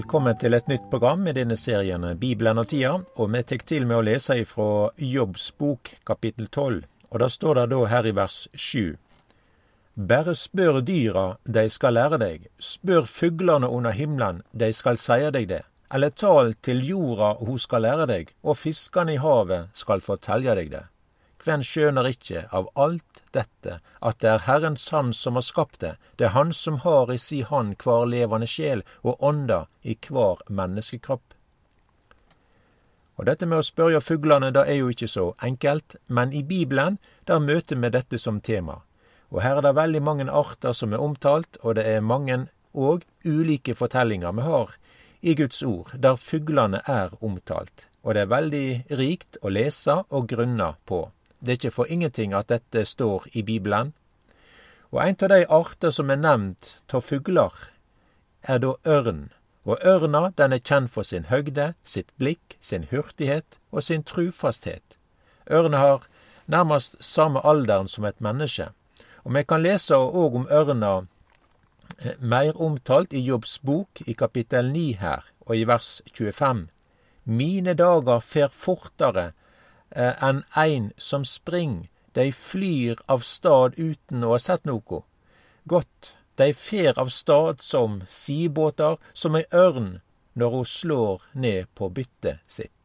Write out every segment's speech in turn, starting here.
Velkommen til et nytt program i denne serien Bibelen og tida, og vi tar til med å lese ifra Jobbs bok kapittel 12, og da står det da her i vers 7. Bare spør dyra, de skal lære deg, spør fuglene under himmelen, de skal seie deg det, eller tal til jorda, hun skal lære deg, og fiskene i havet skal fortelje deg det. Kven skjønner ikke av alt dette at det er Herrens hand som har skapt det, det er Han som har i si hand hver levende sjel og ånda i hver menneskekropp. Og dette med å spørre fuglene, det er jo ikke så enkelt, men i Bibelen, der møter vi dette som tema. Og her er det veldig mange arter som er omtalt, og det er mange og ulike fortellinger vi har i Guds ord, der fuglene er omtalt. Og det er veldig rikt å lese og grunne på. Det er ikke for ingenting at dette står i Bibelen. Og en av de arter som er nevnt av fugler, er da ørn. Og ørna den er kjent for sin høgde, sitt blikk, sin hurtighet og sin trufasthet. Ørna har nærmest samme alderen som et menneske. Og vi kan lese òg om ørna eh, mer omtalt i Jobbs bok i kapittel 9 her, og i vers 25. Mine dager fer fortere enn ein som spring, dei flyr av stad uten å ha sett noko. Godt, dei fer av stad som sibåtar, som ei ørn når ho slår ned på byttet sitt.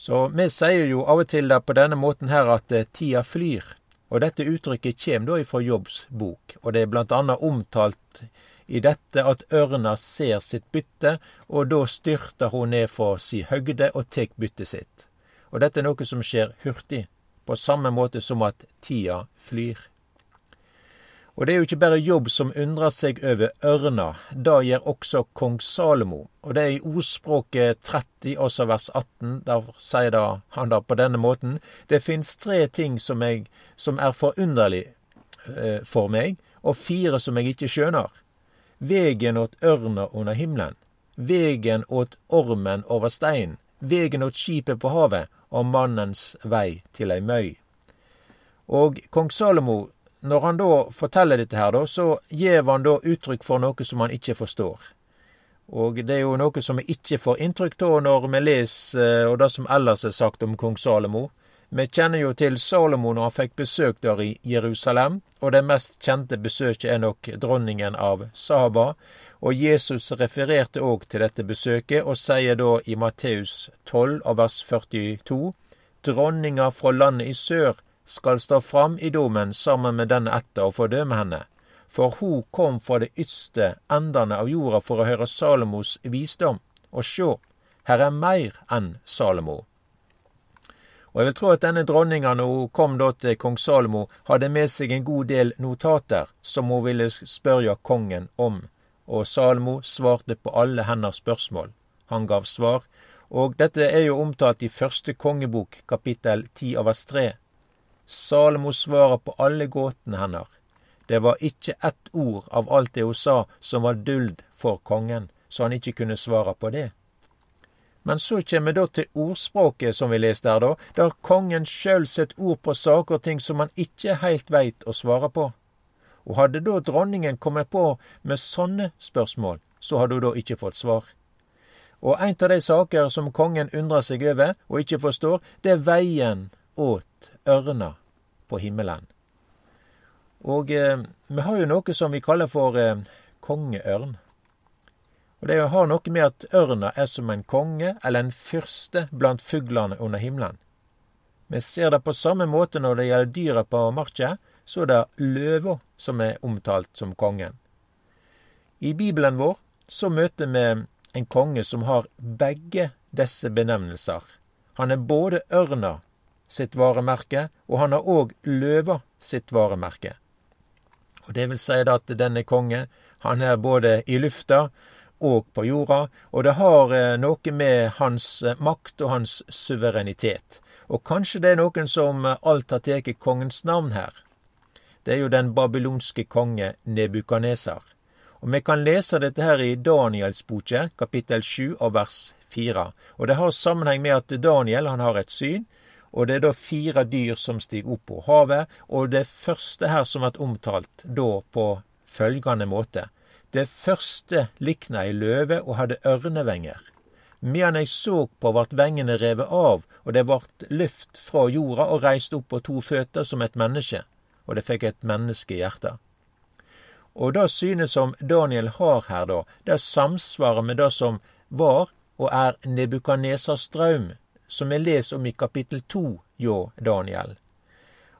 Så vi sier jo av og til på denne måten her at eh, tida flyr. Og dette uttrykket kjem da ifra Jobbs bok, og det er blant annet omtalt i dette at ørna ser sitt bytte, og da styrter hun ned fra si høgde og tek byttet sitt. Og dette er noe som skjer hurtig, på samme måte som at tida flyr. Og det er jo ikke bare Jobb som undrer seg over ørna, da gjør også kong Salomo. Og det er i ordspråket 30, også vers 18, der sier da han da på denne måten Det fins tre ting som, jeg, som er forunderlig eh, for meg, og fire som jeg ikke skjønner. Vegen åt ørna under himmelen, vegen åt ormen over steinen, vegen åt skipet på havet, og mannens vei til ei møy. Og kong Salomo, når han da forteller dette her, da, så gjev han da uttrykk for noe som han ikke forstår. Og det er jo noe som vi ikke får inntrykk av når vi leser eh, og det som ellers er sagt om kong Salomo. Vi kjenner jo til Salomo når han fikk besøk der i Jerusalem, og det mest kjente besøket er nok dronningen av Saba, og Jesus refererte òg til dette besøket, og sier da i Matteus 12 av vers 42 Dronninga fra landet i sør skal stå fram i dommen sammen med denne etter og fordømme henne. For hun kom fra de ytste endene av jorda for å høre Salomos visdom. Og sjå, her er meir enn Salomo. Og jeg vil tro at denne dronninga, når hun kom da til kong Salomo, hadde med seg en god del notater som hun ville spørre kongen om og Salmo svarte på alle hennes spørsmål. Han gav svar, og dette er jo omtalt i første kongebok, kapittel 10 av vers 3. Salmo svarer på alle gåtene hennes. Det var ikke ett ord av alt det hun sa som var duld for kongen, så han ikke kunne svare på det. Men så kjem vi da til ordspråket som vi leste her, da, der kongen sjøl setter ord på saker og ting som han ikke heilt veit å svare på. Og hadde da dronningen kommet på med sånne spørsmål, så hadde hun da ikke fått svar. Og en av de saker som kongen undrer seg over og ikke forstår, det er veien åt ørna på himmelen. Og eh, vi har jo noe som vi kaller for eh, kongeørn. Og det har noe med at ørna er som en konge eller en fyrste blant fuglene under himmelen. Vi ser det på samme måte når det gjelder dyra på marka, så er det løva som er omtalt som kongen. I Bibelen vår så møter vi en konge som har begge disse benevnelser. Han er både ørna sitt varemerke, og han har òg løva sitt varemerke. Og Det vil si at denne konge, han er både i lufta og på jorda, og det har eh, noe med hans eh, makt og hans suverenitet. Og kanskje det er noen som alt har tatt kongens navn her det er jo den babylonske konge Nebukaneser. Og vi kan lese dette her i Daniels boke, kapittel 7 og vers 4. Og det har sammenheng med at Daniel han har et syn, og det er da fire dyr som stiger opp på havet, og det første her som er omtalt da på følgende måte. Det første likna ei løve og hadde ørnevenger. Medan eg så på, vart vengene revet av, og det vart løft fra jorda og reist opp på to føtter som et menneske, og det fikk et menneskehjerte. Og det synet som Daniel har her, da, det samsvarer med det som var og er Nebukadnesars drøm, som vi leser om i kapittel to hjå Daniel.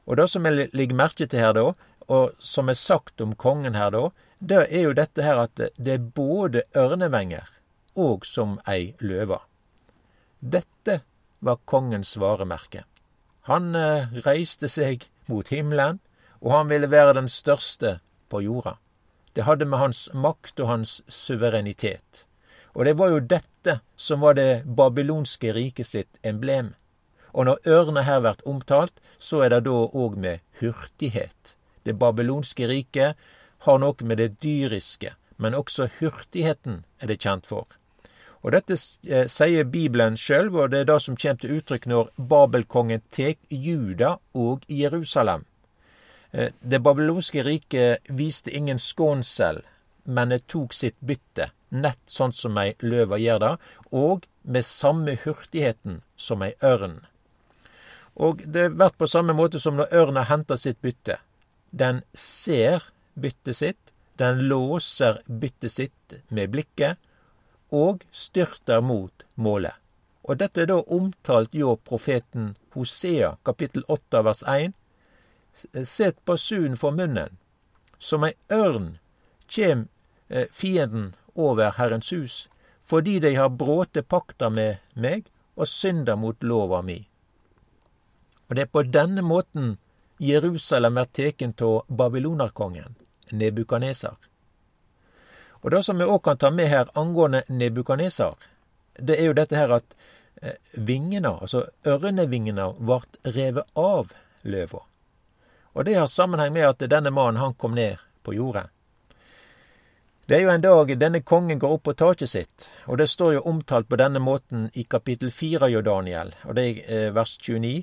Og det som jeg legger merke til her, da, og som er sagt om kongen her, da, det er jo dette her at det er både ørnevenger og som ei løve. Dette var kongens varemerke. Han eh, reiste seg mot himmelen, og han ville være den største på jorda. Det hadde med hans makt og hans suverenitet. Og det var jo dette som var det babylonske riket sitt emblem. Og når ørene her blir omtalt, så er det da òg med hurtighet. Det babylonske riket har noe med det dyriske, men også hurtigheten er det kjent for. Og dette eh, sier Bibelen sjøl, og det er det som kommer til uttrykk når Babelkongen tek Juda og Jerusalem. Eh, det babylonske riket viste ingen skånsel, men det tok sitt bytte, nett sånn som ei løve gjør det, og med samme hurtigheten som ei ørn. Og det blir på samme måte som når ørna henter sitt bytte. Den ser byttet sitt, den låser byttet sitt med blikket, og styrter mot målet. Og dette er da omtalt hjå profeten Hosea, kapittel 8 vers 1, Set basun for munnen. Som ei ørn kjem eh, fienden over Herrens hus, fordi de har bråte pakta med meg og synda mot lova mi. Og det er på denne måten Jerusalem er teken av babylonarkongen, Nebukaneser. Og det som vi òg kan ta med her angående Nebukaneser, det er jo dette her at eh, vingene, altså ørnevingene, vart revet av løva. Og det har sammenheng med at denne mannen han kom ned på jordet. Det er jo en dag denne kongen går opp på taket sitt, og det står jo omtalt på denne måten i kapittel fire av Daniel, og det er eh, vers 29.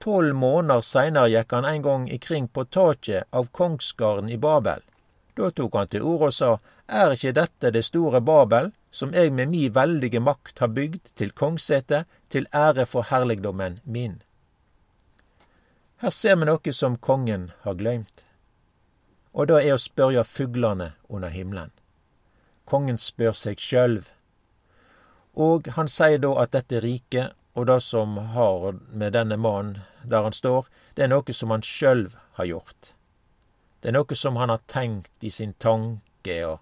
Tolv måneder seinere gikk han en gang ikring på taket av kongsgarden i Babel. Da tok han til orde og sa, Er ikke dette det store Babel, som jeg med mi veldige makt har bygd til kongssete, til ære for herligdommen min? Her ser vi noe som kongen har gløymt. Og da er å spørre fuglene under himmelen. Kongen spør seg sjølv. Og han sier da at dette riket og det som har med denne mannen der han står, det er noe som han sjøl har gjort. Det er noe som han har tenkt i sin tanke og,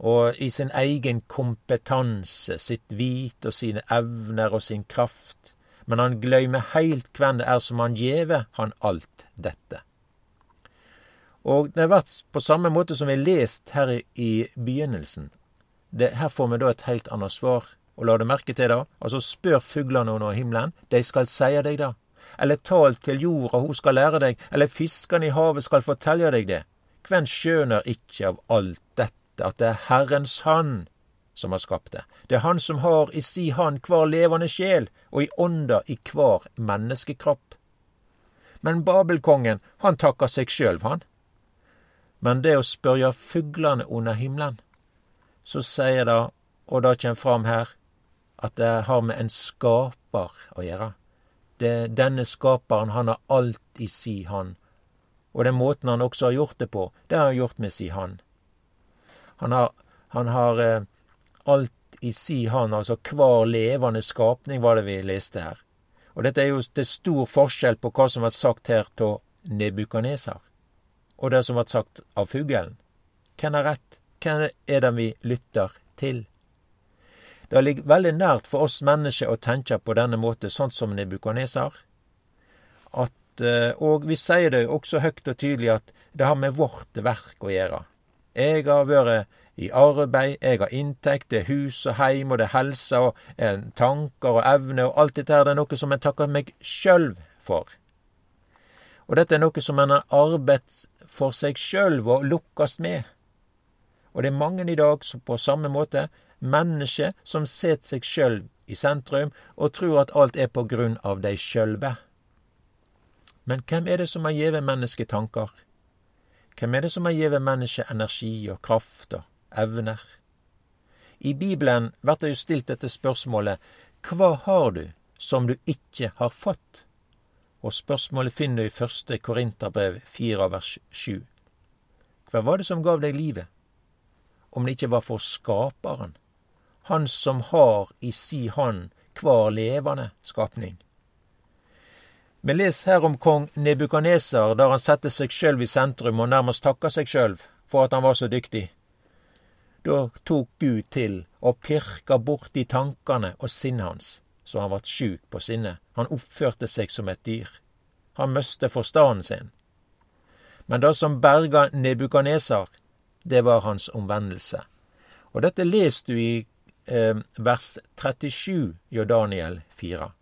og i sin egen kompetanse, sitt vit og sine evner og sin kraft men han gløymer heilt kven det er som han gjeve han alt dette. Og det vert på samme måte som vi lest her i begynnelsen. Det, her får vi da et heilt annet svar, og la det merke til det. Altså, spør fuglene under himmelen, de skal seie deg det. Eller tal til jorda, hun skal lære deg, eller fiskene i havet skal fortelle deg det. Kven skjøner ikkje av alt dette, at det er Herrens hand som har skapt det. Det er Han som har i si hand hver levende sjel, og i ånda i hver menneskekropp. Men Babelkongen, han takkar seg sjølv, han. Men det å spørja fuglene under himmelen, så sier det, og det kjem fram her, at det har med en skapar å gjøre. Det, denne skaparen, han har alt i si hand. Og den måten han også har gjort det på, det har han gjort med si hand. Han har, han har eh, alt i si han, altså hver levende skapning, var det vi leste her. Og dette er jo til stor forskjell på hva som var sagt her av Nebukaneser, og det som var sagt av fuglen. Hvem har rett? Hvem er det vi lytter til? Det ligger veldig nært for oss mennesker å tenke på denne måten, sånn som Nebukaneser. Eh, og vi sier det også høyt og tydelig at det har med vårt verk å gjøre. Jeg har vært i arbeid, jeg har inntekt, det er hus og heim, og det er helse og eh, tanker og evne, og alt dette her, det er noe som jeg takker meg sjøl for. Og dette er noe som en har arbeidet for seg sjøl og lukkast med. Og det er mange i dag som på samme måte, mennesker som setter seg sjøl i sentrum og tror at alt er på grunn av dei sjølve. Men hvem er det som har gjeve mennesket tanker? Hvem er det som har gjeve mennesket energi og kraft og evner. I Bibelen blir det jo stilt dette spørsmålet Hva har du som du ikke har fått? Og spørsmålet finner du i første Korinterbrev 4 vers 7. Hva var det som gav deg livet? Om det ikke var for Skaperen, Han som har i si hånd hver levende skapning. Vi leser her om kong Nebukaneser, der han setter seg sjøl i sentrum og nærmest takker seg sjøl for at han var så dyktig. Da tok Gud til og pirka borti tankane og sinnet hans, så han vart sjuk på sinnet. Han oppførte seg som et dyr. Han miste forstanden sin. Men det som berga Nebukaneser, det var hans omvendelse. Og dette leser du i eh, vers 37 i Daniel 4.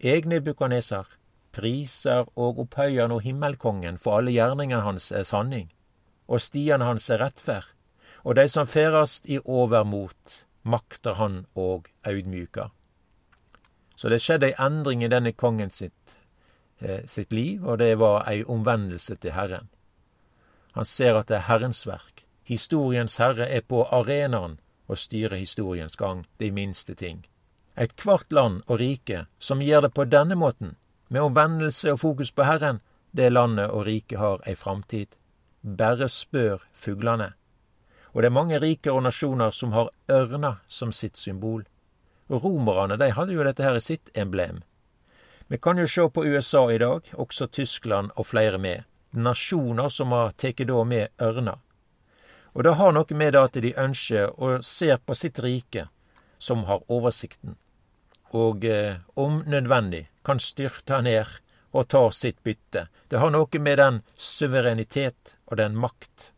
Eg, Nebukaneser, priser og opphøyer nå himmelkongen, for alle gjerningene hans er sanning, og stiene hans er rettferd og dei som ferast i overmot, makter han og audmjuka. Så det skjedde ei endring i denne kongen sitt, eh, sitt liv, og det var ei omvendelse til Herren. Han ser at det er Herrens verk. Historiens herre er på arenaen og styrer historiens gang, de minste ting. Ethvert land og rike som gjør det på denne måten, med omvendelse og fokus på Herren, det landet og riket har ei framtid. Bare spør fuglene. Og det er mange riker og nasjoner som har ørna som sitt symbol. Og Romerne de hadde jo dette her i sitt emblem. Vi kan jo se på USA i dag, også Tyskland og flere med. Nasjoner som har tatt da med ørna. Og det har noe med det at de ønsker og ser på sitt rike, som har oversikten, og eh, om nødvendig kan styrte ned og ta sitt bytte. Det har noe med den suverenitet og den makt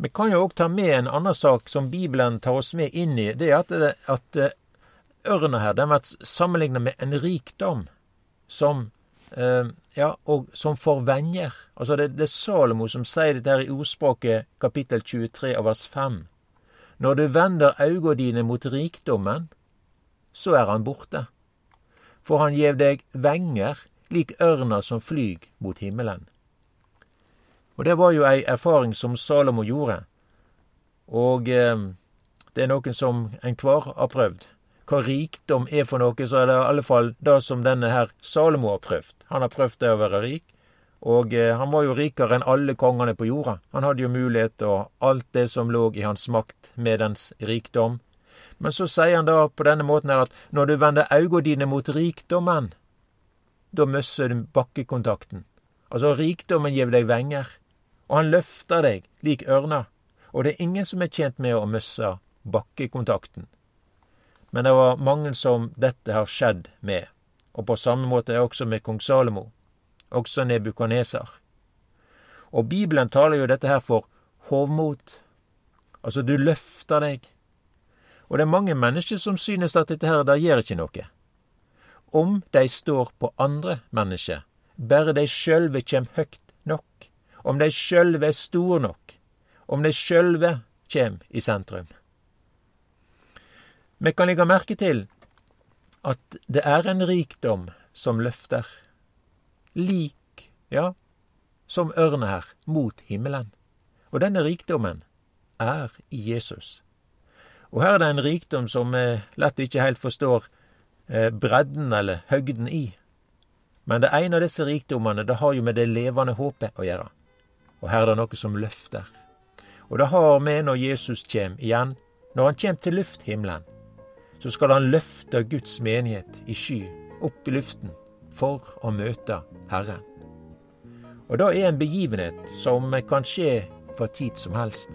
vi kan jo òg ta med en annen sak som Bibelen tar oss med inn i. Det er at, at eh, ørna her den blir sammenligna med en rikdom som eh, ja, og som forvenger. Altså det, det, er Salomo som sier dette her i ordspråket kapittel 23 av vers 5. Når du vender auga dine mot rikdommen, så er han borte. For han gjev deg venger lik ørna som flyg mot himmelen. Og det var jo ei erfaring som Salomo gjorde. Og eh, det er noen som enhver har prøvd. Hva rikdom er for noe, så er det i alle fall det som denne her Salomo har prøvd. Han har prøvd det å være rik. Og eh, han var jo rikere enn alle kongene på jorda. Han hadde jo mulighet til alt det som lå i hans makt med dens rikdom. Men så sier han da på denne måten her at når du vender auga dine mot rikdommen, da mister du bakkekontakten. Altså, rikdommen gir deg venger og han løfter deg lik ørna, og det er ingen som er tjent med å miste bakkekontakten. Men det var mange som dette har skjedd med, og på samme måte også med kong Salomo, også Nebukaneser. Og Bibelen taler jo dette her for hovmot. Altså, du løfter deg. Og det er mange mennesker som synes at dette her, det gjør ikke noe. Om de står på andre mennesker, bare de sjølve kjem høgt om de sjølve er store nok, om de sjølve kjem i sentrum. Vi kan legge merke til at det er en rikdom som løfter, lik, ja, som ørne her, mot himmelen. Og denne rikdommen er i Jesus. Og her er det en rikdom som vi lett ikke helt forstår eh, bredden eller høgden i. Men det ene av disse rikdommene det har jo med det levende håpet å gjøre. Og her er det noe som løfter. Og det har vi når Jesus kjem igjen. Når han kjem til lufthimmelen, så skal han løfte Guds menighet i sky, opp i luften, for å møte Herren. Og det er en begivenhet som kan skje for tid som helst.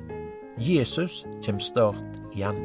Jesus kjem snart igjen.